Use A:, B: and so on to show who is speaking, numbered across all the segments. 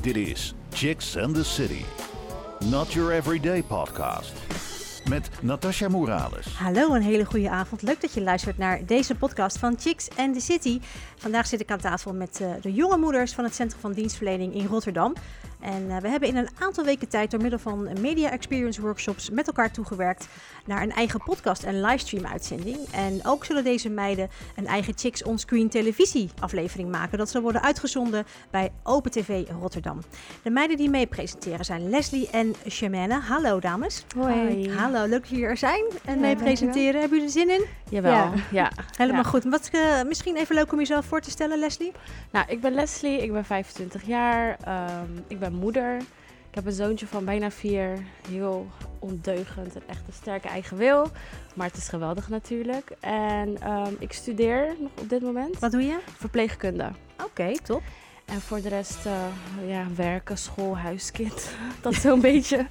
A: Dit is Chicks and the City. Not your everyday podcast. Met Natasha Morales.
B: Hallo, een hele goede avond. Leuk dat je luistert naar deze podcast van Chicks and the City. Vandaag zit ik aan tafel met uh, de jonge moeders van het Centrum van Dienstverlening in Rotterdam. En uh, we hebben in een aantal weken tijd door middel van media experience workshops met elkaar toegewerkt naar een eigen podcast en livestream uitzending. En ook zullen deze meiden een eigen Chicks onscreen televisie aflevering maken. Dat zal worden uitgezonden bij Open TV Rotterdam. De meiden die mee presenteren zijn Leslie en Shemane. Hallo dames.
C: Hoi.
B: Hallo, leuk dat jullie er zijn en ja, mee presenteren. Hebben jullie er zin in?
C: Jawel, ja. ja.
B: Helemaal
C: ja.
B: goed. Wat, uh, misschien even leuk om jezelf voor te stellen, Leslie?
C: Nou, ik ben Leslie, ik ben 25 jaar, um, ik ben moeder. Ik heb een zoontje van bijna vier, heel ondeugend en echt een sterke eigen wil. Maar het is geweldig natuurlijk. En um, ik studeer nog op dit moment.
B: Wat doe je?
C: Verpleegkunde.
B: Oké, okay, top.
C: En voor de rest, uh, ja, werken, school, huiskind. Dat is zo'n beetje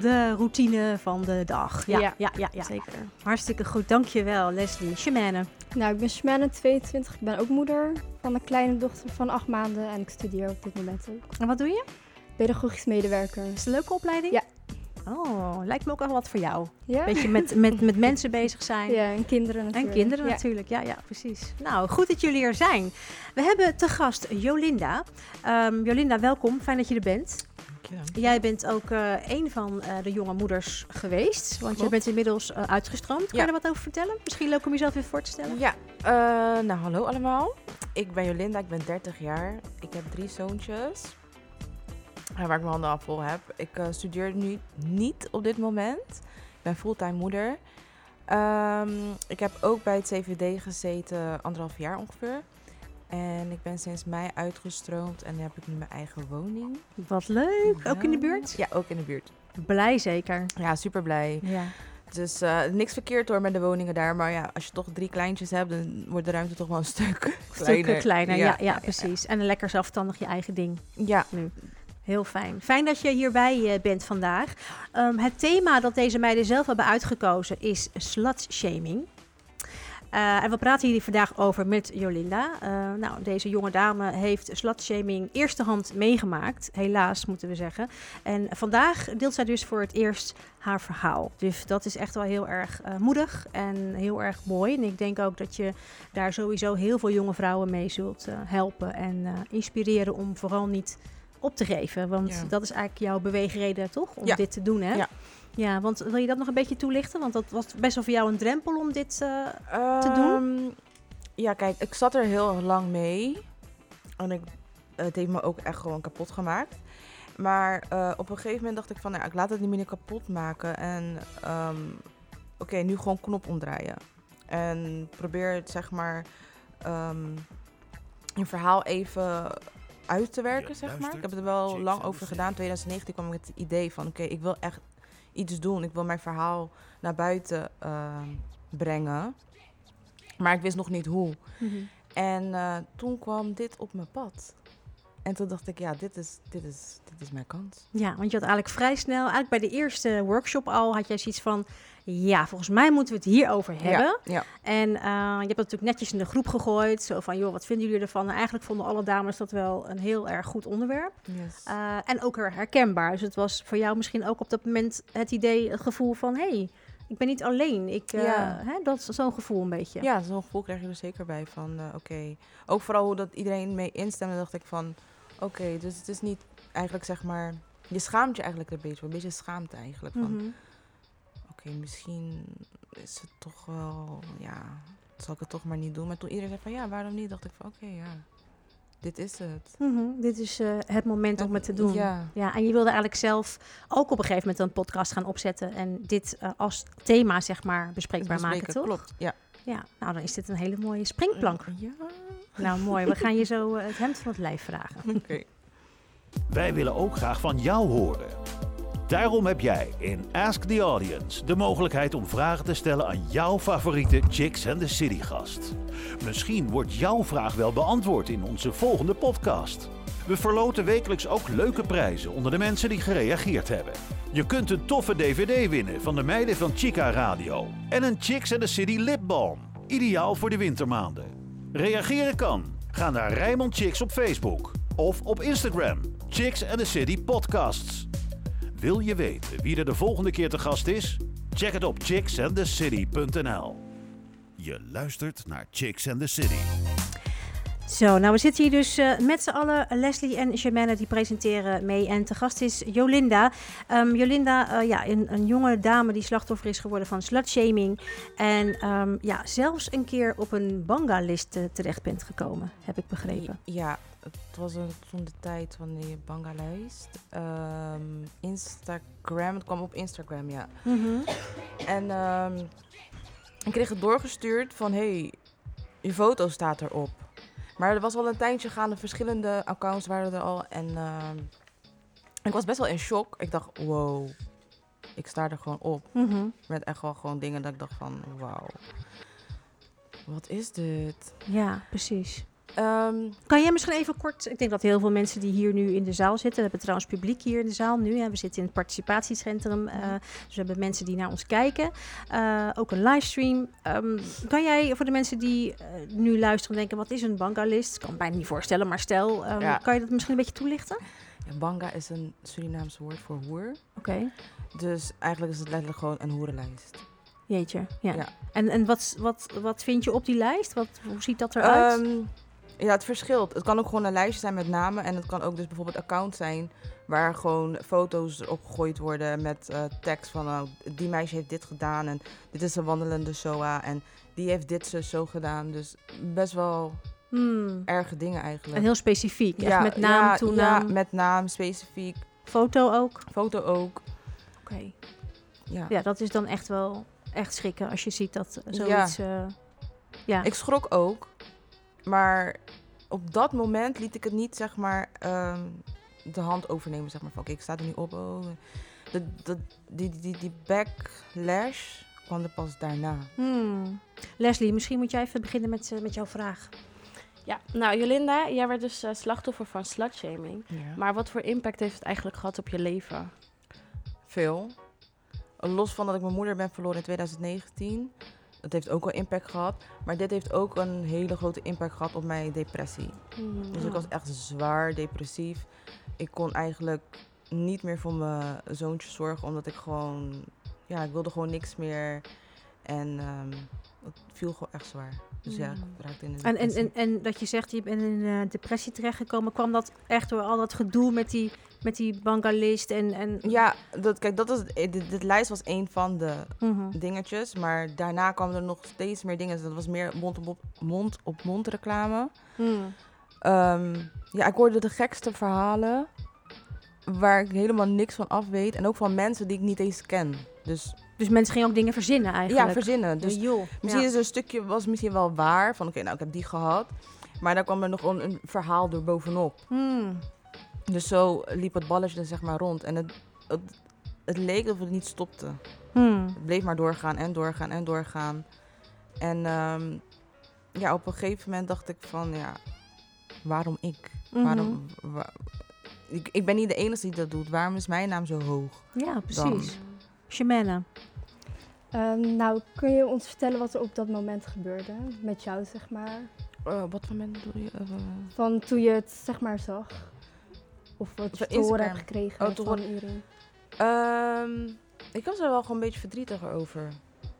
B: de routine van de dag.
C: Ja, ja,
B: ja, ja, ja.
C: zeker.
B: Hartstikke goed, dankjewel Leslie. Shemane.
D: Nou, ik ben Shemane, 22. Ik ben ook moeder van een kleine dochter van acht maanden. En ik studeer op dit moment ook.
B: En wat doe je?
D: Pedagogisch medewerker.
B: Is het een leuke opleiding?
D: Ja.
B: Oh, lijkt me ook wel wat voor jou.
D: Ja?
B: Beetje met, met, met mensen bezig zijn.
D: Ja, en kinderen natuurlijk.
B: En kinderen
D: ja.
B: natuurlijk, ja, ja, precies. Nou, goed dat jullie er zijn. We hebben te gast Jolinda. Um, Jolinda, welkom. Fijn dat je er bent.
E: Dankjewel.
B: Jij bent ook uh, een van uh, de jonge moeders geweest. Want je bent inmiddels uh, uitgestroomd. Kan
E: ja.
B: je er wat over vertellen? Misschien leuk om jezelf even voor te stellen.
E: Ja, nou hallo allemaal. Ik ben Jolinda, ik ben 30 jaar. Ik heb drie zoontjes. Waar ik mijn handen al vol heb. Ik uh, studeer nu niet op dit moment. Ik ben fulltime moeder. Um, ik heb ook bij het CVD gezeten, anderhalf jaar ongeveer. En ik ben sinds mei uitgestroomd en heb ik nu mijn eigen woning.
B: Wat leuk. Ja. Ook in de buurt?
E: Ja, ook in de buurt.
B: Blij zeker?
E: Ja, super blij.
B: Ja.
E: Dus uh, niks verkeerd hoor met de woningen daar. Maar ja, als je toch drie kleintjes hebt, dan wordt de ruimte toch wel een stuk kleiner.
B: Stukken kleiner, ja, ja, ja, precies. En lekker zelfstandig je eigen ding.
E: Ja.
B: Nu. Heel fijn. Fijn dat je hierbij uh, bent vandaag. Um, het thema dat deze meiden zelf hebben uitgekozen is slutshaming. Uh, en we praten hier vandaag over met Jolinda. Uh, nou, deze jonge dame heeft slutshaming eerste hand meegemaakt. Helaas, moeten we zeggen. En vandaag deelt zij dus voor het eerst haar verhaal. Dus dat is echt wel heel erg moedig en heel erg mooi. En ik denk ook dat je daar sowieso heel veel jonge vrouwen mee zult helpen en inspireren om vooral niet op te geven. Want ja. dat is eigenlijk jouw beweegreden, toch? Om
E: ja.
B: dit te doen, hè?
E: Ja.
B: Ja, want wil je dat nog een beetje toelichten? Want dat was best wel voor jou een drempel om dit uh, um, te doen.
E: Ja, kijk, ik zat er heel lang mee. En ik, het heeft me ook echt gewoon kapot gemaakt. Maar uh, op een gegeven moment dacht ik van, nou, ik laat het niet meer kapot maken. En um, oké, okay, nu gewoon knop omdraaien. En probeer het, zeg maar, um, je verhaal even uit te werken, ja, zeg maar. Ik heb er wel lang over gedaan. In 2019 kwam ik met het idee van, oké, okay, ik wil echt iets doen. Ik wil mijn verhaal naar buiten uh, brengen. Maar ik wist nog niet hoe.
B: Mm-hmm.
E: En uh, toen kwam dit op mijn pad. En toen dacht ik, ja, dit is, dit is, dit is mijn kans.
B: Ja, want je had eigenlijk vrij snel, eigenlijk bij de eerste workshop al, had jij zoiets van, ja, volgens mij moeten we het hierover hebben.
E: Ja, ja.
B: En uh, je hebt het natuurlijk netjes in de groep gegooid. Zo van, joh, wat vinden jullie ervan? En eigenlijk vonden alle dames dat wel een heel erg goed onderwerp.
E: Yes.
B: Uh, en ook herkenbaar. Dus het was voor jou misschien ook op dat moment het idee, het gevoel van, hé, hey, ik ben niet alleen. Ik, uh,
E: Ja.
B: hè, dat is zo'n gevoel een beetje.
E: Ja, zo'n gevoel krijg je er zeker bij van, oké. Ook vooral hoe dat iedereen mee instemde, dacht ik van, oké, dus het is niet eigenlijk zeg maar, je schaamt je eigenlijk een beetje, een beetje schaamte eigenlijk van,
B: Mhm.
E: oké, misschien is het toch wel, ja, zal ik het toch maar niet doen. Maar toen iedereen zei van, ja, waarom niet, dacht ik van, oké, ja, dit is het.
B: Mhm, Dit is eh, het moment om het te doen.
E: Ja,
B: Ja, en je wilde eigenlijk zelf ook op een gegeven moment een podcast gaan opzetten en dit eh, als thema zeg maar bespreekbaar maken, toch?
E: Klopt, ja.
B: Ja, nou dan is dit een hele mooie springplank.
E: Ja,
B: Nou mooi, we gaan je zo eh, het hemd van het lijf vragen.
E: oké.
A: Wij willen ook graag van jou horen. Daarom heb jij in Ask the Audience de mogelijkheid om vragen te stellen aan jouw favoriete Chicks and the City gast. Misschien wordt jouw vraag wel beantwoord in onze volgende podcast. We verloten wekelijks ook leuke prijzen onder de mensen die gereageerd hebben. Je kunt een toffe DVD winnen van de meiden van Chica Radio en een Chicks and the City lipbalm, ideaal voor de wintermaanden. Reageren kan. Ga naar Rijmond Chicks op Facebook of op Instagram, Chicks and the City Podcasts. Wil je weten wie er de volgende keer te gast is? Check het op chicksandthecity.nl. Je luistert naar Chicks and the City.
B: Zo, nou we zitten hier dus eh, met z'n allen. Leslie en Germaine die presenteren mee. En te gast is Jolinda. Ehm, Jolinda, eh, ja, een, een jonge dame die slachtoffer is geworden van slutshaming. En ehm, ja, zelfs een keer op een banga-list eh, terecht bent gekomen, heb ik begrepen.
E: Ja, het was een, toen de tijd van die Banga-lijst. Ehm, Instagram, het kwam op Instagram, ja.
B: Mhm.
E: En ik kreeg het doorgestuurd van, hey, je foto staat erop. Maar er was al een tijdje gaande, verschillende accounts waren er al. En ehm, ik was best wel in shock. Ik dacht, wow, ik sta er gewoon op.
B: Mhm.
E: Met echt wel gewoon dingen dat ik dacht van, wauw. Wat is dit?
B: Ja, precies.
E: Ehm,
B: Kan jij misschien even kort, ik denk dat heel veel mensen die hier nu in de zaal zitten, we hebben trouwens publiek hier in de zaal nu, hè. we zitten in het participatiecentrum, eh, dus we hebben mensen die naar ons kijken, Eh, ook een livestream. Ehm, kan jij voor de mensen die eh, nu luisteren denken, wat is een bangalist? Ik kan me bijna niet voorstellen, maar stel, ehm,
E: Ja.
B: kan je dat misschien een beetje toelichten?
E: ja, banga is een Surinaams woord voor hoer.
B: Oké,
E: Dus eigenlijk is het letterlijk gewoon een hoerenlijst.
B: jeetje. Ja.
E: Ja.
B: En, en wat, wat, wat vind je op die lijst? Wat, hoe ziet dat eruit?
E: Ehm, ja, het verschilt. Het kan ook gewoon een lijstje zijn met namen. En het kan ook dus bijvoorbeeld account zijn waar gewoon foto's opgegooid worden met eh, tekst van nou, die meisje heeft dit gedaan en dit is een wandelende SOA en die heeft dit zo, zo gedaan. Dus best wel
B: Hmm.
E: erge dingen eigenlijk.
B: En heel specifiek, echt met naam,
E: ja,
B: toenaam,
E: Ja, met naam, specifiek.
B: foto ook.
E: Foto ook.
B: Oké.
E: Ja.
B: Ja, dat is dan echt wel echt schrikken als je ziet dat zoiets. Ja. ja.
E: Ik schrok ook. Maar op dat moment liet ik het niet, zeg maar, ehm, de hand overnemen. Zeg maar van, oké, ik sta er nu op. Oh. De, de, die, die, die backlash kwam er pas daarna.
B: Hmm. Leslie, misschien moet jij even beginnen met, eh, met jouw vraag.
C: Ja, nou Jolinda, jij werd dus eh, slachtoffer van slutshaming. Maar wat voor impact heeft het eigenlijk gehad op je leven?
E: Veel. Los van dat ik mijn moeder ben verloren in 2019. Dat heeft ook wel impact gehad. Maar dit heeft ook een hele grote impact gehad op mijn depressie.
C: Hmm.
E: Dus ik was echt zwaar depressief. Ik kon eigenlijk niet meer voor mijn zoontje zorgen, omdat ik gewoon, ja, ik wilde gewoon niks meer. En ehm, het viel gewoon echt zwaar. Dus ja, ik
C: Mm.
E: raakte in de
B: En, en, en, en dat je zegt, je bent in een eh, depressie terechtgekomen. Kwam dat echt door al dat gedoe met die, met die bangalist en... en...
E: Ja, dat, kijk, dat was, eh, dit, dit lijst was een van de
B: Mhm.
E: dingetjes. Maar daarna kwamen er nog steeds meer dingen. Dus dat was meer mond-op-mond mond op mond reclame.
B: Hmm.
E: Ehm, ja, ik hoorde de gekste verhalen waar ik helemaal niks van af weet. En ook van mensen die ik niet eens ken. Dus
B: Dus mensen gingen ook dingen verzinnen eigenlijk.
E: ja, verzinnen. Dus
B: Dus joh.
E: misschien
B: ja.
E: is er een stukje, was misschien wel waar. Van oké, nou ik heb die gehad. Maar daar kwam er nog een, een verhaal door bovenop.
B: Hmm.
E: Dus zo liep het balletje zeg maar rond. En het, het, het leek of het niet stopte.
B: Hmm.
E: Het bleef maar doorgaan en doorgaan en doorgaan. En ehm, ja, op een gegeven moment dacht ik van ja, waarom ik?
B: Mhm.
E: Waarom, wa- ik, ik ben niet de enige die dat doet. Waarom is mijn naam zo hoog?
B: Ja, precies. Shemana.
D: Ehm, nou, kun je ons vertellen wat er op dat moment gebeurde? Met jou, zeg maar.
E: Eh, wat voor moment bedoel je? Eh,
D: Van toen je het, zeg maar, zag. Of wat je te horen hebt gekregen
E: Oh,
D: van iedereen.
E: Ehm, ik was er wel gewoon een beetje verdrietiger over.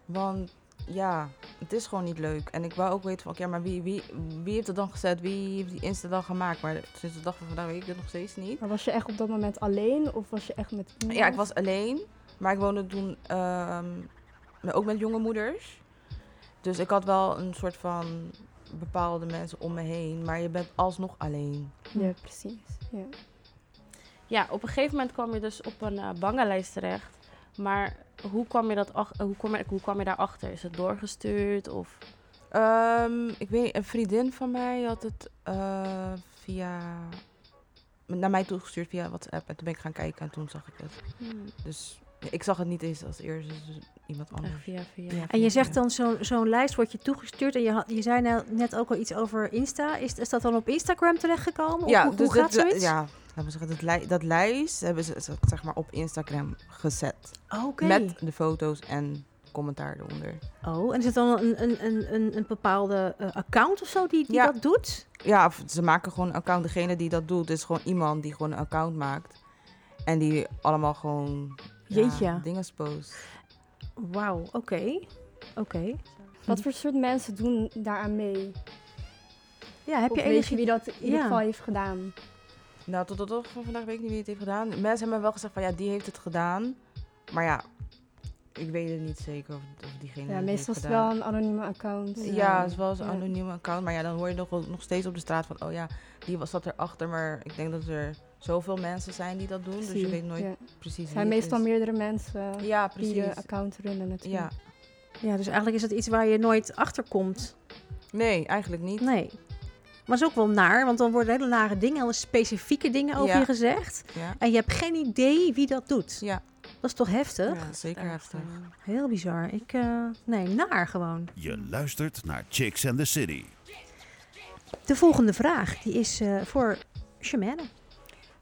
E: Want ja, het is gewoon niet leuk. En ik wou ook weten van, oké, maar wie, wie, wie heeft het dan gezet? Wie heeft die Insta dan gemaakt? Maar sinds de dag van vandaag weet ik dit nog steeds niet.
D: Maar was je echt op dat moment alleen? Of was je echt met iemand?
E: Ja, ik was alleen. Maar ik woonde toen ehm, ook met jonge moeders. Dus ik had wel een soort van bepaalde mensen om me heen. Maar je bent alsnog alleen.
D: Ja, precies. Ja.
C: Ja, op een gegeven moment kwam je dus op een uh, bangenlijst terecht. Maar hoe kwam je, dat ach- hoe kwam je, hoe kwam je daarachter? Is het doorgestuurd of...
E: Ehm, ik weet niet, een vriendin van mij had het eh, via... naar mij toegestuurd via WhatsApp. En toen ben ik gaan kijken en toen zag ik het.
C: Hmm,
E: Dus ik zag het niet eens als eerste, dus iemand anders.
C: via via.
E: Ja.
B: En je zegt dan zo- zo'n lijst wordt je toegestuurd. En je, had, je zei nou net ook al iets over Insta. Is, is dat dan op Instagram terechtgekomen? Of hoe, hoe gaat zoiets?
E: Ja, laten we zeggen, dat, li- dat lijst hebben ze ze- zeg maar op Instagram gezet.
B: Oké.
E: Met de foto's en commentaar eronder.
B: Oh, en is het dan een, een, een, een, een bepaalde eh, account of zo die, die
E: Ja.
B: dat doet?
E: Ja, of ze maken gewoon een account. Degene die dat doet, is gewoon iemand die gewoon een account maakt. En die allemaal gewoon ja,
B: Jeetje.
E: dingen post.
B: Wauw, oké. Oké.
D: Wat voor soort mensen doen daaraan mee?
B: Ja, heb
D: Of
B: je enig
D: je wie dat in ieder
B: Ja.
D: geval heeft gedaan?
E: Nou, tot de dag van vandaag weet ik niet wie het heeft gedaan. Mensen hebben me wel gezegd van ja, die heeft het gedaan. Maar ja, ik weet het niet zeker of, of diegene
D: Ja, meestal is het
E: gedaan.
D: wel een anonieme account.
E: Ja, het is wel eens een
D: Ja.
E: anonieme account. Maar ja, dan hoor je nog, wel- nog steeds op de straat van... oh ja, die was, zat erachter. Maar ik denk dat er zoveel mensen zijn die dat doen. Dus je weet nooit
D: Ja.
E: precies
D: Het
E: wie
D: zijn
E: het
D: meestal
E: is.
D: meerdere mensen
E: Ja,
D: die de account runnen natuurlijk.
E: Ja.
B: Ja, dus eigenlijk is het iets waar je nooit achter komt.
E: Nee, eigenlijk niet.
B: Nee. Maar het is ook wel naar, want dan worden hele nare dingen, hele specifieke dingen over
E: Ja.
B: je gezegd.
E: Ja,
B: En je hebt geen idee wie dat doet.
E: ja.
B: Dat is toch heftig?
E: ja zeker heftig.
B: Heel bizar. Ik, eh, nee, naar gewoon.
A: Je luistert naar Chicks and the City.
B: De volgende vraag, die is eh, voor Shemane.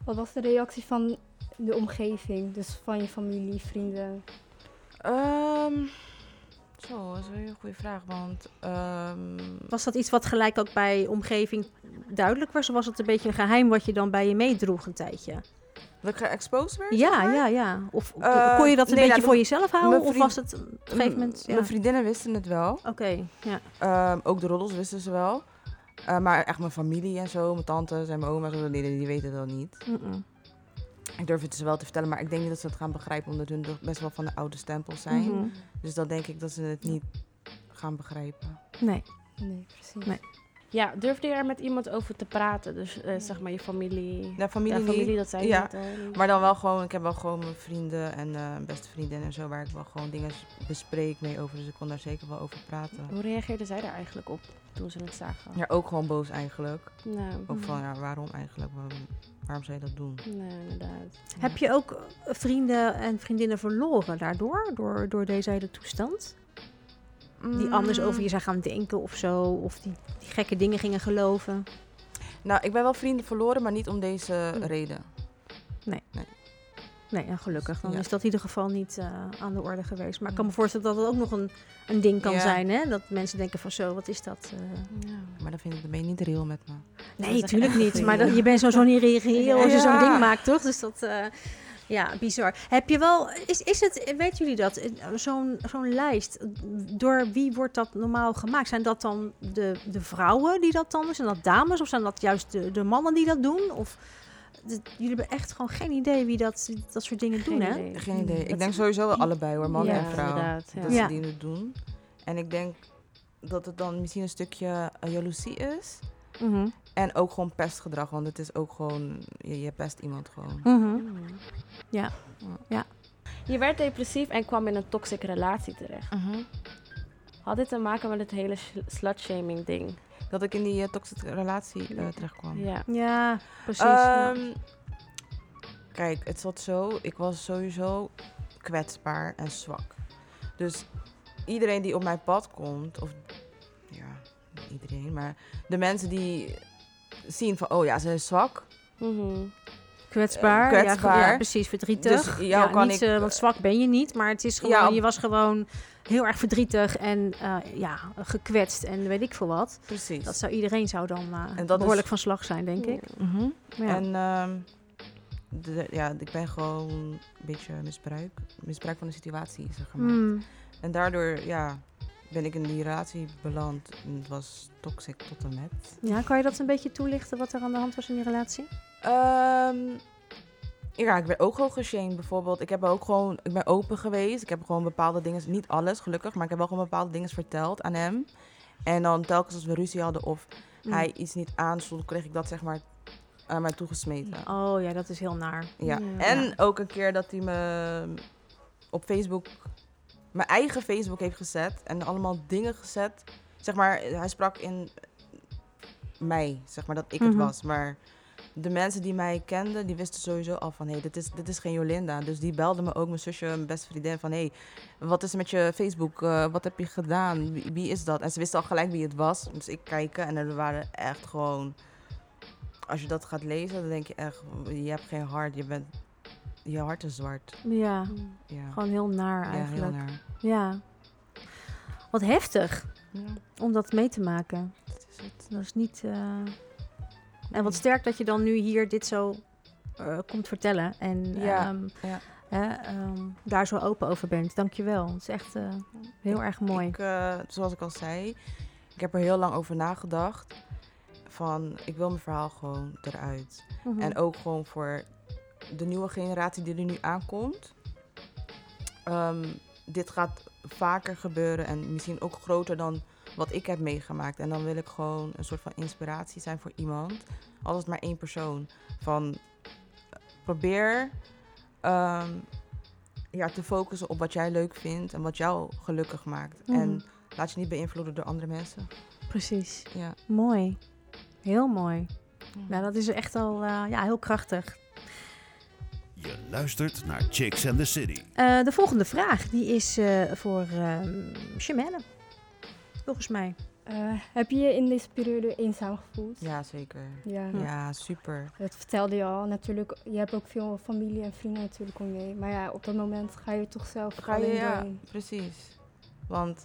D: Wat was de reactie van de omgeving? Dus van je familie, vrienden?
E: Ehm, zo, dat is wel een hele goede vraag. Want ehm,
B: Was dat iets wat gelijk ook bij omgeving duidelijk was? Of was het een beetje een geheim wat je dan bij je meedroeg een tijdje?
E: dat ik geëxposed werd? zeg
B: Ja,
E: maar?
B: ja, ja. Of
E: Eh,
B: kon je dat een
E: nee,
B: beetje
E: nou,
B: voor jezelf houden? Of was het op een gegeven moment... Ja.
E: Mijn vriendinnen wisten het wel.
B: Oké, ja.
E: Ehm, ook de roddels wisten ze wel. Eh, maar echt mijn familie en zo, mijn tantes en mijn oma's, die, die, die weten dat niet.
B: Mm-mm.
E: Ik durf het ze wel te vertellen, maar ik denk niet dat ze het gaan begrijpen, omdat hun toch best wel van de oude stempel zijn.
B: Mhm.
E: Dus dan denk ik dat ze het niet gaan begrijpen.
B: Nee.
D: Nee, precies.
B: Nee.
C: Ja, durfde je er met iemand over te praten? Dus eh, zeg maar je familie.
E: Familie,
C: ja, familie
E: niet,
C: dat zei je
E: Ja,
C: al.
E: maar dan wel gewoon, ik heb wel gewoon mijn vrienden en eh, beste vriendinnen en zo, waar ik wel gewoon dingen bespreek mee over. Dus ik kon daar zeker wel over praten.
C: Hoe reageerden zij daar eigenlijk op toen ze het zagen?
E: Ja, ook gewoon boos eigenlijk.
C: Nou,
E: Ook van, ja, waarom eigenlijk? Waarom, waarom zou je dat doen?
C: nee, inderdaad.
B: Heb je ook eh, vrienden en vriendinnen verloren daardoor? Door, door deze hele toestand? Die anders over je zijn gaan denken of zo? Of die, die gekke dingen gingen geloven?
E: Nou, ik ben wel vrienden verloren, maar niet om deze
B: Hm.
E: reden.
B: Nee, nou, gelukkig. Dan
E: Ja.
B: is dat in ieder geval niet eh, aan de orde geweest. Maar ik kan me voorstellen dat het ook nog een, een ding kan
E: Ja.
B: zijn. Hè? Dat mensen denken van zo, wat is dat? eh?
C: Ja.
E: Maar dan vind ik, je niet real met me.
B: Nee, natuurlijk niet. Maar dat, je bent sowieso niet reageren als je zo'n ding maakt, toch? Dus dat, eh, ja, bizar. Heb je wel, is, is het, weten jullie dat, eh, zo'n zo'n lijst, door wie wordt dat normaal gemaakt? Zijn dat dan de, de vrouwen die dat dan doen? Zijn dat dames? Of zijn dat juist de, de mannen die dat doen? Of, de- jullie hebben echt gewoon geen idee wie dat, dat soort dingen
C: Geen
B: doen, hè?
E: Geen idee.
B: Dat-
E: Ik denk sowieso wel allebei hoor, man
C: Ja,
E: en vrouw.
C: ja.
E: Dat
B: Ja.
E: ze die het doen. En ik denk dat het dan misschien een stukje eh, jaloezie is.
B: Mhm.
E: En ook gewoon pestgedrag, want het is ook gewoon, je, je pest iemand gewoon.
B: Mhm. Ja. Ja.
C: Je werd depressief en kwam in een toxic relatie terecht.
E: Mhm.
C: Had dit te maken met het hele sh- slut-shaming ding?
E: Dat ik in die uh, toxische relatie eh, terecht kwam.
C: Ja.
B: Ja, precies. ja.
E: Ehm, Kijk, het zat zo. Ik was sowieso kwetsbaar en zwak. Dus iedereen die op mijn pad komt, of ja, niet iedereen, maar de mensen die zien van, oh ja, ze is zwak.
C: Mhm.
B: Kwetsbaar, Ja,
E: kwetsbaar.
B: Ja, precies, verdrietig.
E: Dus kan
B: niet,
E: ik-
B: eh, want zwak ben je niet, maar het is gewoon,
E: Ja, op-
B: je was gewoon heel erg verdrietig en eh, ja, gekwetst en weet ik veel wat.
E: Precies.
B: Dat zou iedereen zou dan eh,
E: En dat
B: behoorlijk
E: is-
B: van slag zijn, denk ik.
E: Mhm.
B: Ja.
E: En ehm, de, ja, ik ben gewoon een beetje misbruik, misbruik van de situatie is er gemaakt.
B: Hmm.
E: En daardoor, ja, ben ik in die relatie beland. En het was toxic tot en met.
B: Ja, kan je dat een beetje toelichten wat er aan de hand was in die relatie?
E: Ehm, ja, ik ben ook gewoon geshamed bijvoorbeeld. Ik heb ook gewoon, ik ben open geweest. Ik heb gewoon bepaalde dingen, niet alles gelukkig, maar ik heb wel gewoon bepaalde dingen verteld aan hem. En dan telkens als we ruzie hadden of
B: Hmm.
E: hij iets niet aanstond, kreeg ik dat zeg maar aan mij toegesmeten.
B: Oh ja, dat is heel naar.
E: Ja.
C: Ja.
E: En ook een keer dat hij me op Facebook, mijn eigen Facebook heeft gezet en allemaal dingen gezet. Zeg maar, hij sprak in mij, zeg maar, dat ik
B: Mhm.
E: het was. Maar de mensen die mij kenden, die wisten sowieso al van, hé, hey, dit, is, dit is geen Jolinda. Dus die belden me ook, mijn zusje, mijn beste vriendin, van, hé, hey, wat is er met je Facebook? Eh, wat heb je gedaan? Wie, wie is dat? En ze wisten al gelijk wie het was. Dus ik kijken en er waren echt gewoon... Als je dat gaat lezen, dan denk je echt, je hebt geen hart. Je bent, je hart is zwart.
B: Ja,
E: Ja,
B: gewoon heel naar
E: ja heel
B: eigenlijk.
E: naar.
B: Ja. Wat heftig
E: Ja,
B: om dat mee te maken.
E: dat is het.
B: Dat is niet, eh, En wat sterk dat je dan nu hier dit zo eh, komt vertellen. En
E: Ja,
B: ehm,
E: ja.
B: hè, ehm, daar zo open over bent. Dankjewel. Het is echt eh, heel erg mooi.
E: Ik, zoals ik al zei, ik heb er heel lang over nagedacht. Van, ik wil mijn verhaal gewoon eruit.
B: Mhm.
E: En ook gewoon voor de nieuwe generatie die er nu aankomt. Ehm, dit gaat vaker gebeuren en misschien ook groter dan wat ik heb meegemaakt. En dan wil ik gewoon een soort van inspiratie zijn voor iemand. Al is maar één persoon. Van probeer ehm, ja, te focussen op wat jij leuk vindt en wat jou gelukkig maakt.
B: Mhm.
E: En laat je niet beïnvloeden door andere mensen.
B: Precies.
E: Ja.
B: Mooi. Heel mooi. Nou, dat is echt al eh, ja, heel krachtig.
A: Je luistert naar Chicks and the City.
B: Eh, de volgende vraag die is eh, voor ehm Shemelle. Volgens mij.
D: Eh, heb je je in deze periode eenzaam gevoeld?
E: ja, zeker.
D: Ja.
E: Ja, super.
D: Dat vertelde je al. Natuurlijk, je hebt ook veel familie en vrienden natuurlijk om je heen. Maar ja, op dat moment ga je toch zelf
E: Ga je, ja,
D: doorheen.
E: precies. Want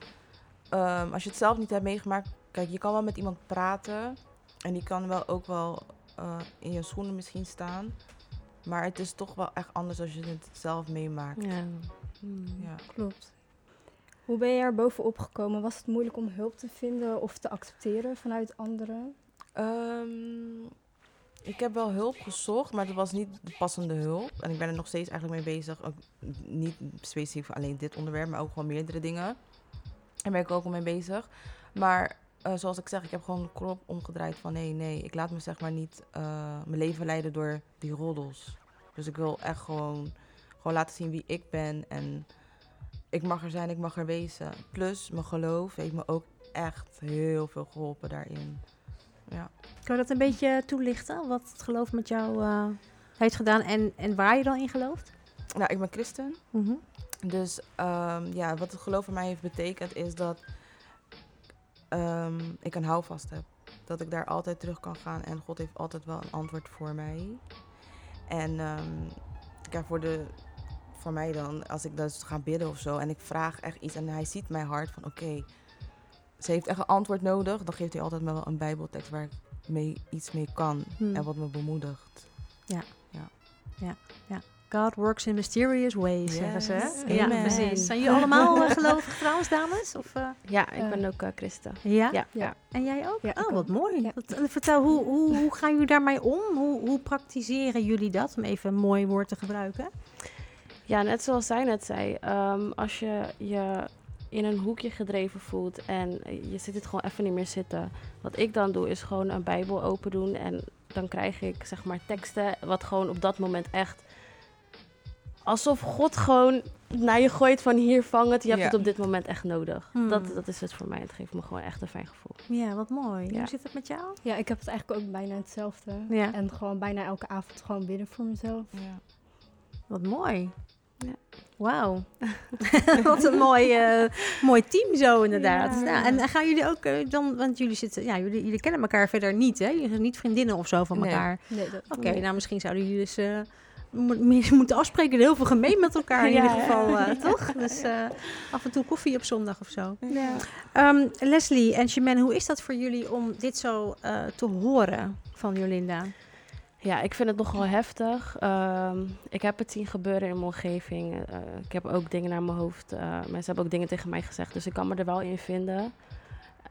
E: ehm, als je het zelf niet hebt meegemaakt, kijk, je kan wel met iemand praten. En die kan wel ook wel eh, in je schoenen misschien staan. Maar het is toch wel echt anders als je het zelf meemaakt.
C: Ja. Hmm.
E: Ja.
D: Klopt. Hoe ben je er bovenop gekomen? Was het moeilijk om hulp te vinden of te accepteren vanuit anderen?
E: Ehm, ik heb wel hulp gezocht, maar het was niet de passende hulp. En ik ben er nog steeds eigenlijk mee bezig. Ook niet specifiek voor alleen dit onderwerp, maar ook gewoon meerdere dingen. Daar ben ik ook al mee bezig. Maar eh, zoals ik zeg, ik heb gewoon de knop omgedraaid van nee, nee. Ik laat me zeg maar niet eh, mijn leven leiden door die roddels. Dus ik wil echt gewoon, gewoon laten zien wie ik ben. En ik mag er zijn, ik mag er wezen. Plus, mijn geloof heeft me ook echt heel veel geholpen daarin. Ja.
B: Kan je dat een beetje toelichten? Wat het geloof met jou eh, heeft gedaan en, en waar je dan in gelooft?
E: Nou, ik ben christen.
B: Mhm.
E: Dus ehm, ja, wat het geloof voor mij heeft betekend is dat ehm, ik een houvast heb. Dat ik daar altijd terug kan gaan en God heeft altijd wel een antwoord voor mij. En ehm kijk, voor, de, voor mij dan, als ik dus ga bidden of zo en ik vraag echt iets en hij ziet mijn hart van oké, ze heeft echt een antwoord nodig, dan geeft hij altijd me wel een bijbeltekst waar ik mee, iets mee kan
B: Hmm.
E: en wat me bemoedigt.
B: God works in mysterious ways, zeggen ze. Ja, precies. Zijn jullie allemaal uh, gelovig trouwens, dames? Of, eh?
C: Ja, ik
D: Eh.
C: ben ook eh, christen.
B: ja?
C: Ja,
D: Ja.
B: En jij ook?
D: Ja,
B: oh, wat
D: ook.
B: mooi. Dat- vertel, hoe, hoe, hoe gaan jullie daarmee om? Hoe, hoe praktiseren jullie dat? Om even een mooi woord te gebruiken.
C: Ja, net zoals zij net zei. ehm, als je je in een hoekje gedreven voelt en je zit het gewoon even niet meer zitten. Wat ik dan doe is gewoon een bijbel open doen en dan krijg ik zeg maar teksten wat gewoon op dat moment echt... Alsof God gewoon naar je gooit van hier vang het, je hebt
E: Ja.
C: het op dit moment echt nodig.
B: Hmm.
C: Dat, dat is het voor mij. Het geeft me gewoon echt een fijn gevoel.
B: Ja, wat mooi.
C: Ja.
B: Hoe zit het met jou?
D: Ja, ik heb het eigenlijk ook bijna hetzelfde.
B: Ja.
D: En gewoon bijna elke avond gewoon bidden voor mezelf.
E: Ja.
B: Wat mooi.
C: Ja.
B: Wauw. Wat een mooi, eh, mooi team zo inderdaad.
C: Ja.
B: Nou, en gaan jullie ook eh, dan, want jullie zitten, ja, jullie, jullie kennen elkaar verder niet, hè? Jullie zijn niet vriendinnen of zo van elkaar.
D: Nee,
B: Oké,
C: Nee.
B: nou misschien zouden jullie dus eh, meer moeten afspreken. Heel veel gemeen met elkaar in
C: Ja,
B: ieder geval, eh, toch? Dus eh, af en toe koffie op zondag of zo.
C: Ja.
B: Ehm, Leslie en Chimène, hoe is dat voor jullie om dit zo eh, te horen van Jolinda?
C: Ja, ik vind het nogal heftig. Ehm, ik heb het zien gebeuren in mijn omgeving. Eh, ik heb ook dingen naar mijn hoofd. eh, mensen hebben ook dingen tegen mij gezegd, dus ik kan me er wel in vinden.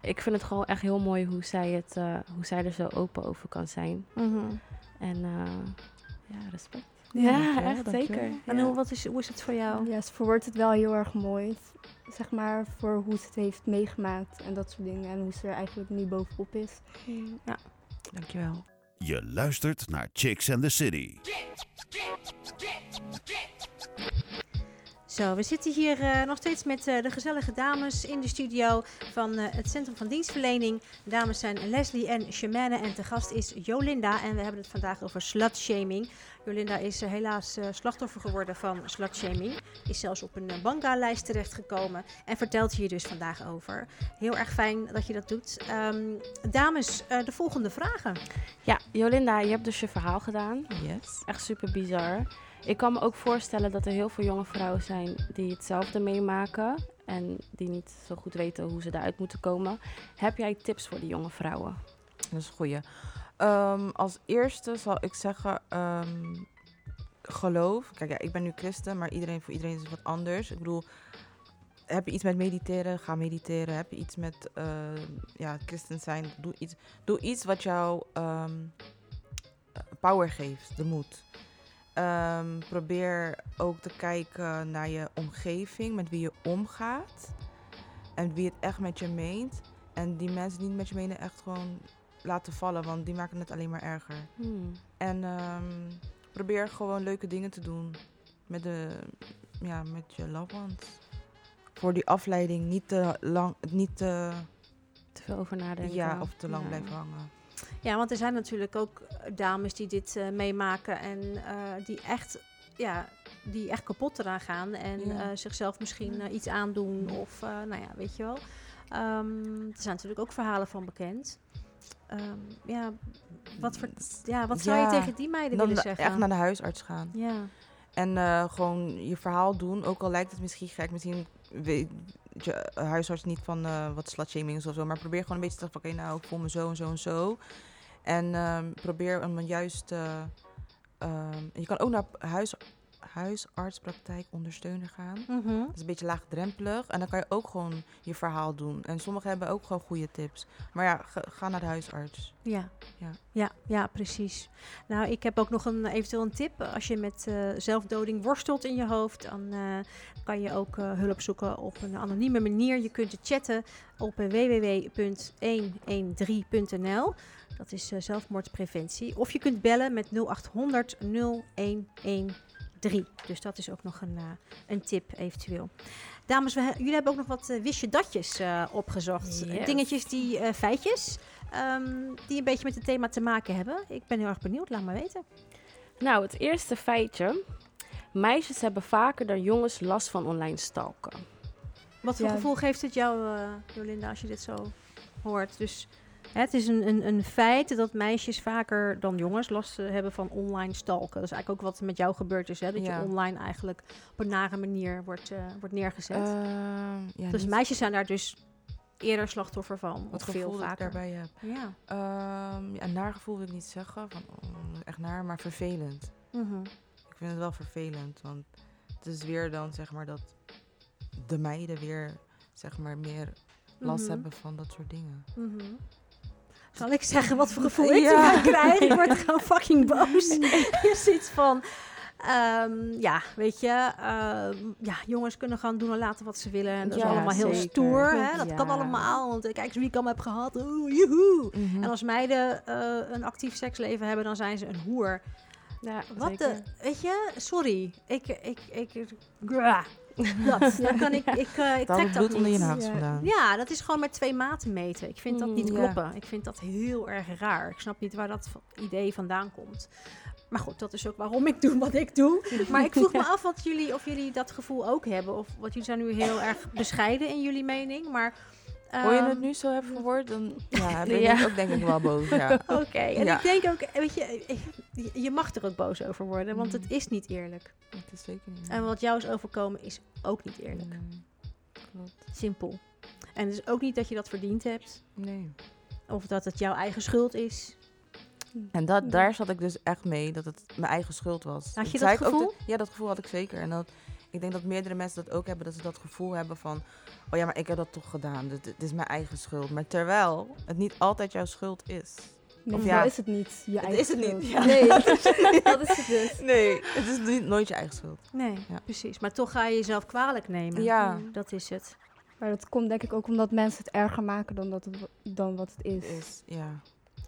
C: Ik vind het gewoon echt heel mooi hoe zij, het, eh, hoe zij er zo open over kan zijn. En eh, ja, respect. Ja, echt zeker.
B: En
C: Ja.
B: hoe, wat is, hoe is het voor jou?
D: Ja, ze verwoordt het wel heel erg mooi. Zeg maar voor hoe ze het heeft meegemaakt en dat soort dingen. En hoe ze er eigenlijk nu bovenop is.
E: Dankjewel.
A: Je luistert naar Chicks and the City.
B: Zo, we zitten hier eh, nog steeds met eh, de gezellige dames in de studio van eh, het Centrum van Dienstverlening. De dames zijn Leslie en Shemane en te gast is Jolinda. En we hebben het vandaag over slutshaming. Jolinda is helaas eh, slachtoffer geworden van slutshaming. Is zelfs op een uh, banga-lijst terechtgekomen en vertelt hier dus vandaag over. Heel erg fijn dat je dat doet. Ehm, dames, eh, de volgende vragen.
C: Ja, Jolinda, je hebt dus je verhaal gedaan.
E: Yes.
C: Echt super bizar. Ik kan me ook voorstellen dat er heel veel jonge vrouwen zijn die hetzelfde meemaken. En die niet zo goed weten hoe ze daaruit moeten komen. Heb jij tips voor die jonge vrouwen?
E: Dat is een goeie. Ehm, als eerste zal ik zeggen, ehm, geloof. Kijk, ja, ik ben nu christen, maar iedereen, voor iedereen is het wat anders. Ik bedoel, heb je iets met mediteren, ga mediteren. Heb je iets met eh, ja, christen zijn, doe iets, doe iets wat jou ehm, power geeft, de moed. Ehm, probeer ook te kijken naar je omgeving, met wie je omgaat. En wie het echt met je meent. En die mensen die niet met je menen echt gewoon laten vallen, want die maken het alleen maar erger.
C: Hmm.
E: En ehm, probeer gewoon leuke dingen te doen met, de, ja, met je loved ones. Voor die afleiding niet te lang, niet te,
C: Te veel over nadenken.
E: ja, of te lang
C: Ja.
E: blijven hangen.
B: Ja, want er zijn natuurlijk ook eh, dames die dit eh, meemaken en eh, die echt, ja, die echt kapot eraan gaan en
E: Ja.
B: zichzelf misschien iets aandoen of, nou ja, weet je wel. Ehm, er zijn natuurlijk ook verhalen van bekend. Ehm, ja, wat, voor, ja, wat zou je
E: Ja,
B: tegen die meiden
E: Dan
B: willen zeggen?
E: echt naar de huisarts gaan.
B: Ja,
E: En gewoon je verhaal doen. Ook al lijkt het misschien gek. Misschien weet je eh, huisarts niet van eh, wat slutshaming of zo. Maar probeer gewoon een beetje te zeggen. Oké, nou, ik voel me zo en zo en zo. En ehm, probeer hem juist... eh, ehm, je kan ook naar huis, huisartspraktijk ondersteuner gaan.
B: Mhm.
E: Dat is een beetje laagdrempelig. En dan kan je ook gewoon je verhaal doen. En sommigen hebben ook gewoon goede tips. Maar ja, ga, naar de huisarts.
B: Ja.
E: Ja.
B: Ja, ja, precies. Nou, ik heb ook nog een, eventueel een tip. Als je met eh, zelfdoding worstelt in je hoofd, dan eh, kan je ook eh, hulp zoeken op een anonieme manier. Je kunt chatten op eh, www.113.nl. Dat is zelfmoordpreventie. Of je kunt bellen met 0800 0113. Dus dat is ook nog een, eh, een tip eventueel. Dames, we, jullie hebben ook nog wat eh, wist je datjes eh, opgezocht.
C: Yes.
B: Dingetjes die, feitjes, ehm, die een beetje met het thema te maken hebben. Ik ben heel erg benieuwd, laat maar weten.
C: Nou, het eerste feitje. Meisjes hebben vaker dan jongens last van online stalken.
B: Wat voor
D: Ja.
B: gevoel geeft het jou, Jolinda, als je dit zo hoort? Dus het is een, een, een feit dat meisjes vaker dan jongens last eh, hebben van online stalken. Dat is eigenlijk ook wat met jou gebeurd is, hè? dat
E: Ja.
B: je online eigenlijk op een nare manier wordt, eh, wordt neergezet.
E: Ehm, ja,
B: dus
E: niet
B: meisjes zijn daar dus eerder slachtoffer van,
E: wat
B: veel
E: dat ik
B: vaker.
E: daarbij heb.
B: Ja.
E: Ehm ja, naar gevoel wil ik niet zeggen. Van, oh, echt naar, maar vervelend.
B: Mhm.
E: Ik vind het wel vervelend. Want het is weer dan zeg maar dat de meiden weer zeg maar meer last
B: Mhm.
E: hebben van dat soort dingen.
B: Mhm. Zal ik zeggen wat voor gevoel ik
E: Ja.
B: erbij krijg? Ik word gewoon fucking boos. Je ziet van... ehm, ja, weet je, ehm, ja, jongens kunnen gewoon doen en laten wat ze willen. En dat is allemaal heel
C: zeker.
B: stoer. Hè? Dat kan allemaal. Want eh, kijk eens wie ik allemaal heb gehad. Oeh, joehoe.
E: Mhm.
B: En als meiden eh, een actief seksleven hebben, dan zijn ze een hoer.
C: Ja,
B: Wat de, weet je, sorry. Ik, ik, ik, ik. Dat, dan kan ik, ik, eh, ik trek
E: het
B: dat
E: bloed onder je
B: niet.
E: nagels
D: Ja.
E: vandaan.
B: Ja, dat is gewoon met twee maten meten. Ik vind dat
C: Mm,
B: niet
E: ja.
B: kloppen. Ik vind dat heel erg raar. Ik snap niet waar dat idee vandaan komt. Maar goed, dat is ook waarom ik doe wat ik doe. Maar ik vroeg me af wat jullie, of jullie dat gevoel ook hebben. Of wat jullie zijn nu heel erg bescheiden in jullie mening. Maar,
E: Hoor je
B: ehm,
E: het nu zo heb verwoord, dan ja, ben
C: Ja.
E: ik ook denk ik wel boos. Ja.
B: Oké, en
E: Ja.
B: ik denk ook, weet je, je- je mag er ook boos over worden. Want het
E: Mm.
B: is niet eerlijk.
E: Dat is zeker niet.
B: En wat jou is overkomen is ook niet eerlijk.
E: Klopt.
B: Simpel. En het is ook niet dat je dat verdiend hebt.
E: Nee.
B: Of dat het jouw eigen schuld is.
E: En dat, daar zat ik dus echt mee, dat het mijn eigen schuld was.
B: Had je dat
E: ook
B: gevoel?
E: ja, dat gevoel had ik zeker. En dat, ik denk dat meerdere mensen dat ook hebben, dat ze dat gevoel hebben van... Oh ja, maar ik heb dat toch gedaan, dit, dit is mijn eigen schuld. Maar terwijl het niet altijd jouw schuld is.
D: Nee,
E: Of ja,
D: is het niet je
E: het
D: eigen
E: is het niet,
D: schuld.
E: ja.
D: Nee, dat is het dus.
E: Nee, het is niet, nooit je eigen schuld.
B: Nee,
E: Ja.
B: precies. Maar toch ga je jezelf kwalijk nemen.
E: Ja.
B: Dat is het.
D: Maar dat komt denk ik ook omdat mensen het erger maken dan, dat het, dan wat het is.
E: Is, ja.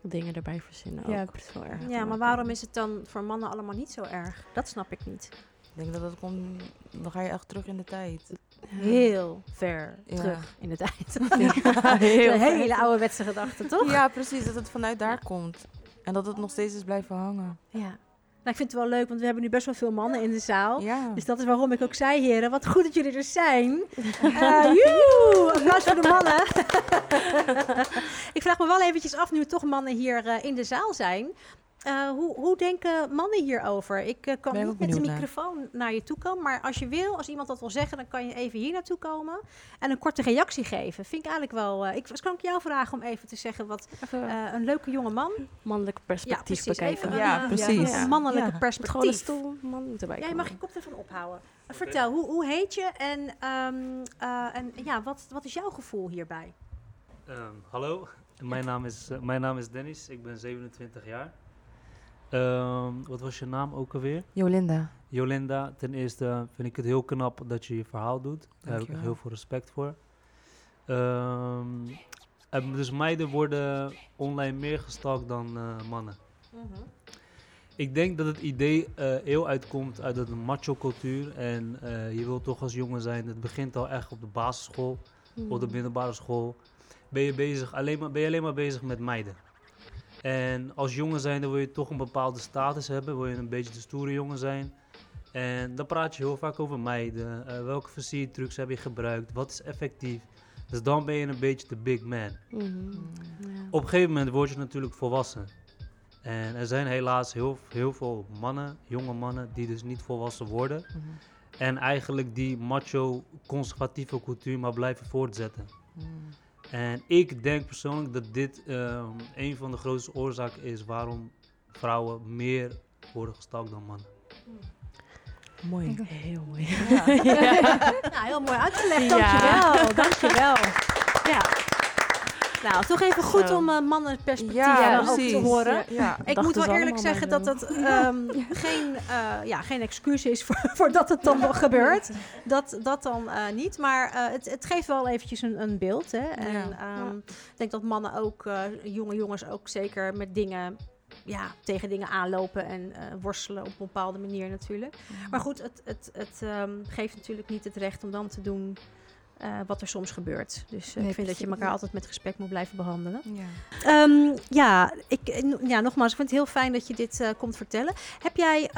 C: Dingen erbij verzinnen
D: Ja,
C: ook. Erg
B: Ja, maar waarom is het dan voor mannen allemaal niet zo erg? Dat snap ik niet.
E: Ik denk dat dat komt, dan ga je echt terug in de tijd.
B: Heel ver
E: Ja.
B: terug in de tijd.
C: heel
B: een
C: ver.
B: hele ouderwetse gedachte, toch?
E: Ja, precies, dat het vanuit daar komt. En dat het nog steeds is blijven hangen.
B: Ja. Nou, ik vind het wel leuk, want we hebben nu best wel veel mannen in de zaal.
E: Ja.
B: Dus dat is waarom ik ook zei, heren, wat goed dat jullie er zijn. Joehoe! Applaus voor de mannen. ik vraag me wel eventjes af, nu toch mannen hier eh, in de zaal zijn. Eh, hoe, hoe denken mannen hierover? Ik eh, kan
E: Ben
B: niet met de
E: naar.
B: microfoon naar je toe komen, maar als je wil, als iemand dat wil zeggen, dan kan je even hier naartoe komen en een korte reactie geven. Vind ik eigenlijk wel. eh, ik dus kan ik jou vragen om even te zeggen wat eh, een leuke jonge man.
C: mannelijk
B: Ja,
C: perspectief
B: precies.
C: bekijken.
B: Even
E: Ja,
B: eh,
E: precies.
B: een mannelijke
E: Ja.
C: Met gewoon een
B: perspectief.
C: stoel, man moet erbij
B: Ja, je
C: komen.
B: mag je koptelefoon ophouden. Eh, Vertel, hoe, hoe heet je en, ehm, eh, en ja, wat, wat is jouw gevoel hierbij?
F: Ehm, hallo, mijn naam, is, mijn naam is Dennis, ik ben 27 jaar. Ehm, wat was je naam ook alweer?
E: Jolinda.
F: Jolinda, ten eerste vind ik het heel knap dat je je verhaal doet. Daar heb ik heel veel respect voor. Ehm, en dus meiden worden online meer gestalkt dan eh, mannen. Ik denk dat het idee eh heel uitkomt uit een macho cultuur. En eh, je wilt toch als jongen zijn, het begint al echt op de basisschool
C: Hmm.
F: op de middelbare school ben je, bezig, alleen maar, ben je alleen maar bezig met meiden. En als jongen zijn, dan wil je toch een bepaalde status hebben, wil je een beetje de stoere jongen zijn. En dan praat je heel vaak over meiden. eh, welke versiertrucs heb je gebruikt? Wat is effectief? Dus dan ben je een beetje de big man.
C: Mhm. Ja.
F: Op een gegeven moment word je natuurlijk volwassen. En er zijn helaas heel, heel veel mannen, jonge mannen, die dus niet volwassen worden.
E: Mhm.
F: En eigenlijk die macho conservatieve cultuur maar blijven voortzetten.
E: Mhm.
F: En ik denk persoonlijk dat dit ehm, een van de grootste oorzaken is waarom vrouwen meer worden gestalkt dan mannen.
E: Mooi.
C: Heel mooi.
B: Nou, heel mooi uitgelegd.
C: Ja.
B: Dankjewel, dankjewel. Ja. Nou, toch even goed
C: Zo.
B: om uh, mannenperspectief
E: Ja,
B: ook te horen.
E: Ja, ja.
B: Ik moet wel
C: ze
B: eerlijk zeggen dat dat ehm, geen, eh, ja, geen excuus is voor, voor het dan wel gebeurt. Dat, dat dan eh, niet. Maar eh, het, het geeft wel eventjes een, een beeld. Hè. En
E: Ja.
B: ehm, ik denk dat mannen ook, eh, jonge jongens ook zeker met dingen... Ja, tegen dingen aanlopen en eh, worstelen op een bepaalde manier natuurlijk. Maar goed, het, het, het ehm, geeft natuurlijk niet het recht om dan te doen eh, wat er soms gebeurt. Dus eh,
D: Nee,
B: ik vind dat je elkaar altijd met respect moet blijven behandelen.
E: Ja.
B: Ehm, ja, ik, eh, ja, nogmaals, ik vind het heel fijn dat je dit komt vertellen. Heb jij,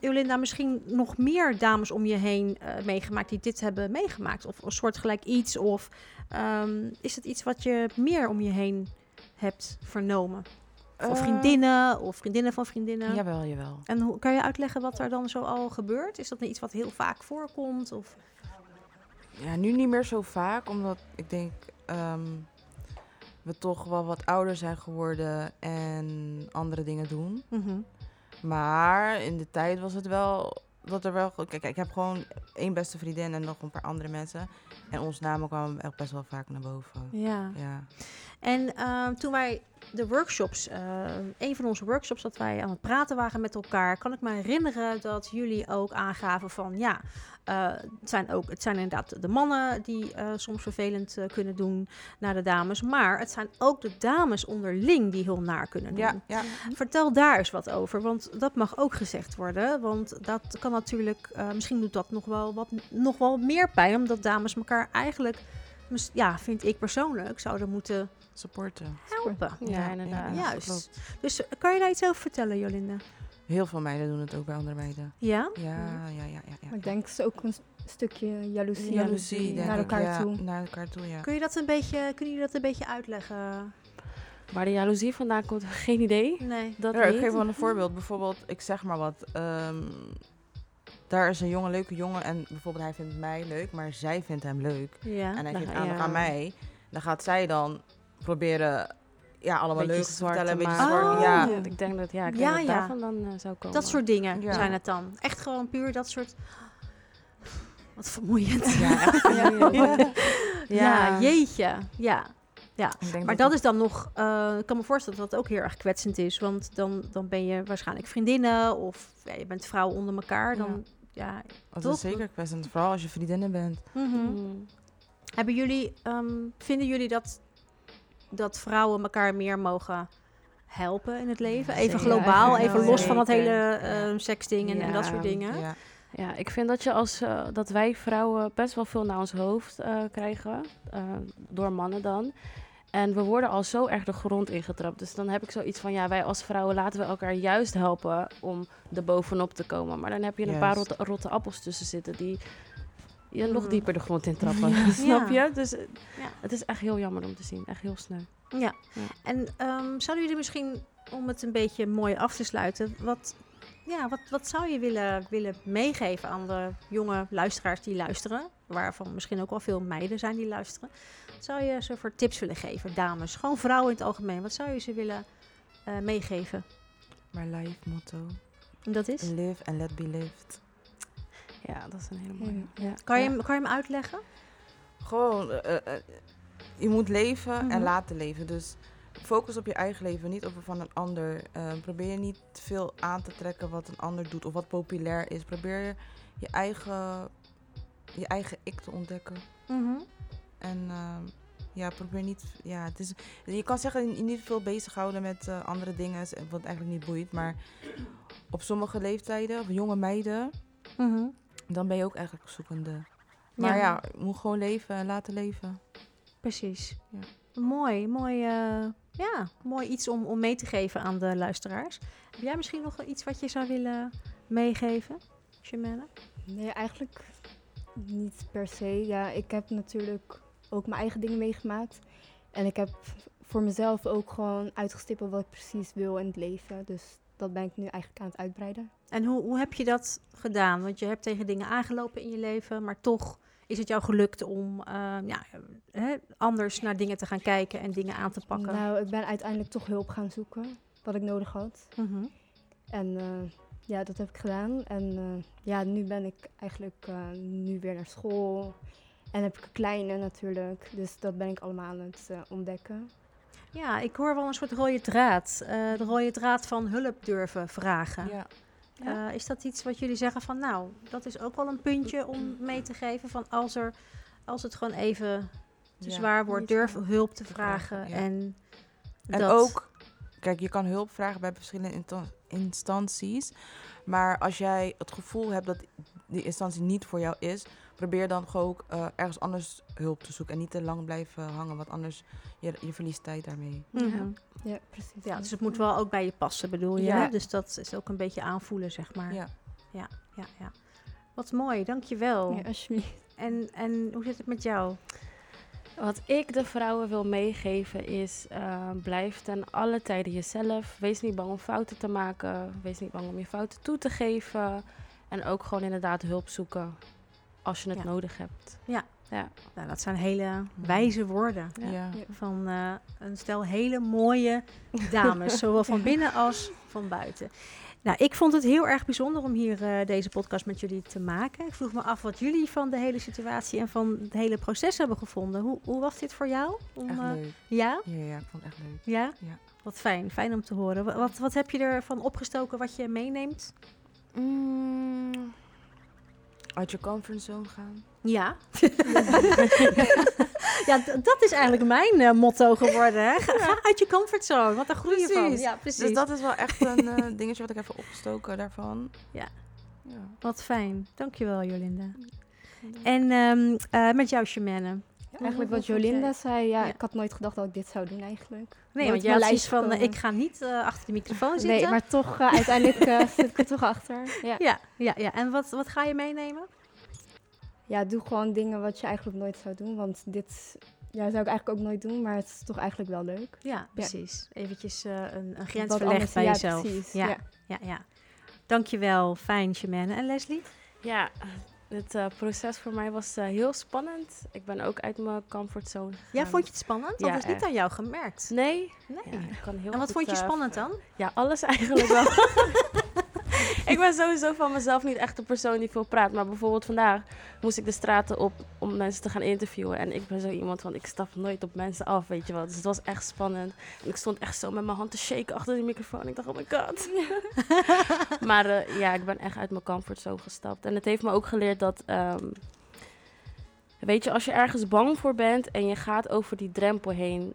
B: Jolinda, misschien nog meer dames om je heen meegemaakt die dit hebben meegemaakt? Of een soortgelijk iets? Of ehm, is het iets wat je meer om je heen hebt vernomen? Of vriendinnen of vriendinnen van vriendinnen?
E: Jawel, jawel.
B: En hoe, kan je uitleggen wat er dan zo al gebeurt? Is dat iets wat heel vaak voorkomt? Of?
E: Ja, nu niet meer zo vaak, omdat ik denk ehm, we toch wel wat ouder zijn geworden en andere dingen doen.
B: Mhm.
E: Maar in de tijd was het wel dat er wel. Kijk, ik heb gewoon één beste vriendin en nog een paar andere mensen. En ons namen kwamen echt best wel vaak naar boven.
B: Ja.
E: Ja.
B: En ehm, toen wij de workshops, eh, een van onze workshops, dat wij aan het praten waren met elkaar, kan ik me herinneren dat jullie ook aangaven van ja, eh, het, zijn ook, het zijn inderdaad de mannen die eh, soms vervelend kunnen doen naar de dames, maar het zijn ook de dames onderling die heel naar kunnen doen.
E: Ja, ja.
B: Vertel daar eens wat over, want dat mag ook gezegd worden. Want dat kan natuurlijk, misschien doet dat nog wel, wat, nog wel meer pijn, omdat dames elkaar eigenlijk, ja, vind ik persoonlijk, zouden moeten
E: supporten.
B: helpen.
C: Ja, inderdaad.
E: ja,
B: Juist.
E: klopt.
B: Dus eh, kan je daar iets over vertellen, Jolinda?
E: Heel veel meiden doen het ook bij andere meiden.
B: Ja?
E: Ja, ja, ja, ja. ja,
D: Maar ik denk is ook een stukje jaloezie, naar elkaar
E: ja,
D: toe.
E: Naar elkaar toe, ja.
B: Kun je dat een beetje, kunnen jullie dat een beetje uitleggen?
C: Waar de jaloezie vandaan komt, geen idee.
B: Nee.
C: Dat
E: Ja, ik geef wel een voorbeeld. Bijvoorbeeld, ik zeg maar wat. ehm, daar is een jongen, leuke jongen. En bijvoorbeeld hij vindt mij leuk, maar zij vindt hem leuk.
B: Ja.
E: En hij
C: Dan
E: geeft aandacht
C: ja.
E: aan mij. Dan gaat zij dan proberen, ja, allemaal leuk te vertellen. Een beetje zwart. Ja,
B: Oh.
C: Ik denk dat, ja, ik denk
B: Ja,
C: dat
B: ja.
C: daarvan dan eh, zou komen.
B: Dat soort dingen
E: Ja.
B: zijn het dan. Echt gewoon puur dat soort... Wat vermoeiend.
E: ja, vermoeiend.
B: ja.
E: Ja.
B: jeetje. Ja.
E: Ik denk
B: Maar dat is dan nog... eh, ik kan me voorstellen dat dat ook heel erg kwetsend is. Want dan, dan ben je waarschijnlijk vriendinnen of ja, je bent vrouwen onder elkaar. Dan, ja.
E: Dat
B: toch?
E: is zeker kwetsend. Vooral als je vriendinnen bent.
B: Mhm.
C: Mm.
B: Hebben jullie, ehm, vinden jullie dat, dat vrouwen elkaar meer mogen helpen in het leven?
E: Ja,
B: Even
C: zeker.
B: globaal,
C: Ja,
B: even los van dat hele
E: Ja.
B: ehm, seksding en, en dat
C: Ja.
B: soort dingen.
E: Ja.
C: Ja, ik vind dat, je als, eh, dat wij vrouwen best wel veel naar ons hoofd eh, krijgen. door mannen dan. En we worden al zo erg de grond ingetrapt. Dus dan heb ik zoiets van, ja, wij als vrouwen laten we elkaar juist helpen om er bovenop te komen. Maar dan heb je een paar rotte, rotte appels tussen zitten die je nog
B: Mhm.
C: dieper de grond intrappen.
B: Ja.
C: Snap je? Dus eh,
B: Ja.
C: het is echt heel jammer om te zien. Echt heel snel.
B: Ja.
C: Ja.
B: En ehm, zouden jullie misschien om het een beetje mooi af te sluiten, wat, ja, wat, wat zou je willen, willen meegeven aan de jonge luisteraars die luisteren? Waarvan misschien ook wel veel meiden zijn die luisteren. Wat zou je ze voor tips willen geven, dames? Gewoon vrouwen in het algemeen. Wat zou je ze willen eh, meegeven?
E: Mijn life motto.
B: En dat is?
E: Live and let be lived.
C: Ja, dat is een hele mooie.
D: Ja.
B: Kan je,
C: Ja.
B: hem, kan je hem uitleggen?
E: Gewoon, eh, eh, je moet leven
B: Mhm.
E: en laten leven. Dus focus op je eigen leven, niet op van een ander. Probeer je niet veel aan te trekken wat een ander doet of wat populair is. Probeer je je eigen, je eigen ik te ontdekken.
B: Mhm.
E: En ehm, ja, probeer niet. Ja, het is, je kan zeggen, je niet veel bezighouden met eh, andere dingen, wat eigenlijk niet boeit. Maar op sommige leeftijden, of jonge meiden,
B: Mhm.
E: dan ben je ook eigenlijk zoekende. Maar ja, je moet gewoon leven en laten leven.
B: Precies.
E: Ja.
B: Mooi, mooi, eh, ja, mooi iets om, om mee te geven aan de luisteraars. Heb jij misschien nog iets wat je zou willen meegeven, Jemenne?
D: Nee, eigenlijk niet per se. Ja, ik heb natuurlijk ook mijn eigen dingen meegemaakt. En ik heb voor mezelf ook gewoon uitgestippeld wat ik precies wil in het leven. Dus dat ben ik nu eigenlijk aan het uitbreiden.
B: En hoe, hoe heb je dat gedaan? Want je hebt tegen dingen aangelopen in je leven, maar toch is het jou gelukt om eh, ja, hè, anders naar dingen te gaan kijken en dingen aan te pakken.
D: Nou, ik ben uiteindelijk toch hulp gaan zoeken, wat ik nodig had.
B: Mhm.
D: En eh, ja, dat heb ik gedaan. En eh, ja, nu ben ik eigenlijk eh, nu weer naar school. En heb ik een kleine natuurlijk. Dus dat ben ik allemaal aan het eh, ontdekken.
B: Ja, ik hoor wel een soort rode draad. Eh, de rode draad van hulp durven vragen.
E: Ja.
B: Eh, is dat iets wat jullie zeggen van nou, dat is ook wel een puntje om mee te geven van als er als het gewoon even te
E: Ja.
B: zwaar wordt, durf hulp te
E: Te vragen,
B: vragen.
E: ja.
B: En,
E: En
B: dat-
E: ook, kijk, je kan hulp vragen bij verschillende insta- instanties. Maar als jij het gevoel hebt dat die instantie niet voor jou is, probeer dan gewoon ook eh, ergens anders hulp te zoeken. En niet te lang blijven hangen, want anders je, je verliest tijd daarmee.
B: Mhm.
D: Ja, precies.
B: Ja, dus het moet wel ook bij je passen, bedoel je?
E: Ja.
B: hè? Dus dat is ook een beetje aanvoelen, zeg maar.
E: Ja.
B: ja, ja. Wat mooi, dankjewel.
D: Ja, alsjeblieft.
B: En, en hoe zit het met jou?
C: Wat ik de vrouwen wil meegeven is, eh, blijf ten alle tijden jezelf. Wees niet bang om fouten te maken. Wees niet bang om je fouten toe te geven. En ook gewoon inderdaad hulp zoeken als je het
B: Ja.
C: nodig hebt.
B: Ja.
C: Ja.
B: Nou, dat zijn hele wijze woorden.
C: Ja.
E: Ja.
D: Ja.
B: Van eh, een stel hele mooie dames, zowel van binnen als van buiten. Nou, ik vond het heel erg bijzonder om hier eh, deze podcast met jullie te maken. Ik vroeg me af wat jullie van de hele situatie en van het hele proces hebben gevonden. Hoe, hoe was dit voor jou? Om,
E: Echt
B: eh,
E: leuk.
B: ja?
E: Ja, ja, ik vond het echt leuk.
B: Ja?
E: Ja.
B: Wat fijn, fijn om te horen. Wa- Wat, wat heb je ervan opgestoken wat je meeneemt?
E: Mm, uit je comfortzone gaan.
B: Ja. ja, dat is eigenlijk mijn eh, motto geworden. Hè? Ga, ga uit je comfortzone, want daar groei je van. Ja, precies.
E: Dus dat is wel echt een eh, dingetje wat ik heb opgestoken daarvan.
B: Ja.
E: ja.
B: Wat fijn. Dankjewel, Jolinda. En ehm, eh, met jou, Shemane.
D: Eigenlijk wat Jolinda zei, ja,
B: Ja.
D: ik had nooit gedacht dat ik dit zou doen eigenlijk.
B: Nee, want jij van,
D: lijst
B: eh, ik ga niet eh, achter de microfoon zitten.
D: Nee, maar toch, eh, uiteindelijk eh, zit ik er toch achter. Ja.
B: Ja, ja, ja. En wat, wat ga je meenemen?
D: ja, doe gewoon dingen wat je eigenlijk nooit zou doen. Want dit ja, zou ik eigenlijk ook nooit doen, maar het is toch eigenlijk wel leuk.
B: Ja, precies. Eventjes eh, een, een grens
D: Wat anders-
B: bij
D: ja,
B: jezelf.
D: precies,
B: Ja,
D: ja.
B: ja, ja. Dankjewel. Fijn, Shemane. En Leslie?
C: Ja, het eh, proces voor mij was eh, heel spannend. Ik ben ook uit mijn comfortzone gegaan.
B: Ja, vond je het spannend? Dat is niet aan jou gemerkt.
C: Nee.
B: Nee.
C: Ja, ik kan heel
B: en wat
C: goed,
B: vond je
C: eh,
B: spannend dan?
C: Ja, alles eigenlijk wel. ik ben sowieso van mezelf niet echt de persoon die veel praat. Maar bijvoorbeeld vandaag moest ik de straten op om mensen te gaan interviewen. En ik ben zo iemand van, ik stap nooit op mensen af, weet je wel. Dus het was echt spannend. En ik stond echt zo met mijn hand te shaken achter de microfoon. Ik dacht, oh my god. maar eh, ja, ik ben echt uit mijn comfortzone gestapt. En het heeft me ook geleerd dat... ehm, weet je, als je ergens bang voor bent en je gaat over die drempel heen...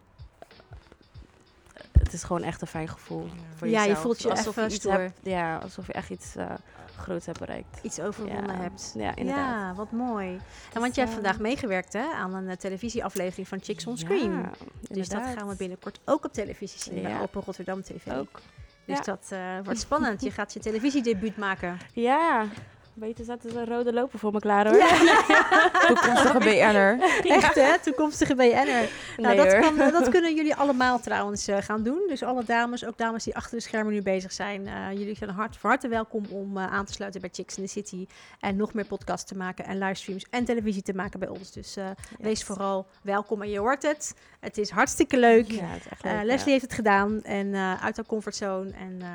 C: Het is gewoon echt een fijn gevoel voor
B: Ja, je voelt je
C: alsof
B: even
C: iets hebt, Ja, alsof je echt iets eh groots hebt bereikt.
B: Iets overwonnen
C: ja.
B: hebt.
C: Ja, inderdaad.
B: Ja, wat mooi. En want je hebt
C: eh,
B: vandaag meegewerkt hè, aan een eh, televisieaflevering van Chicks on Screen.
C: Ja,
B: dus dat gaan we binnenkort ook op televisie zien bij
C: Ja.
B: Open Rotterdam TV.
C: Ook.
B: Dus
C: Ja.
B: dat eh, wordt spannend. Je gaat je televisiedebuut maken.
C: Ja, Beter zetten ze een rode loper voor me klaar hoor.
E: Toekomstige BN'er.
B: Echt hè, toekomstige BN'er. Nou,
C: Nee,
B: dat,
C: hoor.
B: kan, dat kunnen jullie allemaal trouwens eh, gaan doen. Dus alle dames, ook dames die achter de schermen nu bezig zijn. eh, jullie zijn hart, van harte welkom om eh, aan te sluiten bij Chicks in the City. En nog meer podcasts te maken en livestreams en televisie te maken bij ons. Dus eh, wees vooral welkom en je hoort het. Het is hartstikke leuk.
C: Ja, het is echt
B: Eh,
C: leuk,
B: Leslie
C: ja.
B: heeft het gedaan en eh, uit haar comfortzone en eh,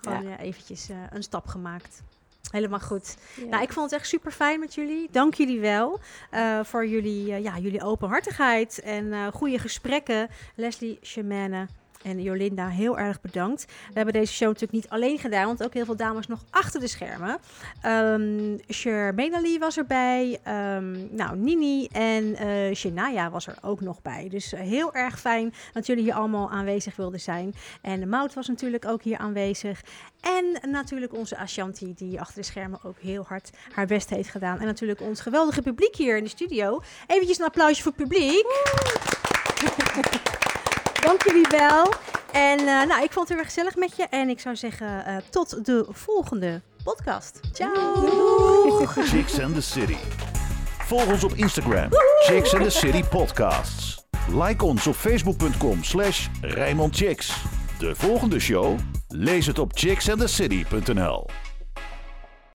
B: gewoon eventjes eh, een stap gemaakt. Helemaal goed.
C: Ja.
B: Nou, ik vond het echt super fijn met jullie. Dank jullie wel eh, voor jullie, eh, ja, jullie openhartigheid en eh goede gesprekken. Leslie, Shemane en Jolinda, heel erg bedankt. We hebben deze show natuurlijk niet alleen gedaan, want ook heel veel dames nog achter de schermen. Um, Shermane Lee was erbij, ehm, nou, Nini en Shania was er ook nog bij. Dus eh, heel erg fijn dat jullie hier allemaal aanwezig wilden zijn. En Mout was natuurlijk ook hier aanwezig. En natuurlijk onze Ashanti, die achter de schermen ook heel hard haar best heeft gedaan. En natuurlijk ons geweldige publiek hier in de studio. Eventjes een applausje voor het publiek. Dank jullie wel. En eh, nou, ik vond het heel erg gezellig met je. En ik zou zeggen, eh, tot de volgende podcast. Ciao!
A: Chicks and the City. Volg ons op Instagram, Chicks and the City Podcasts. Like ons op facebook.com slash Rijnmond Chicks. De volgende show? Lees het op chicksandthecity.nl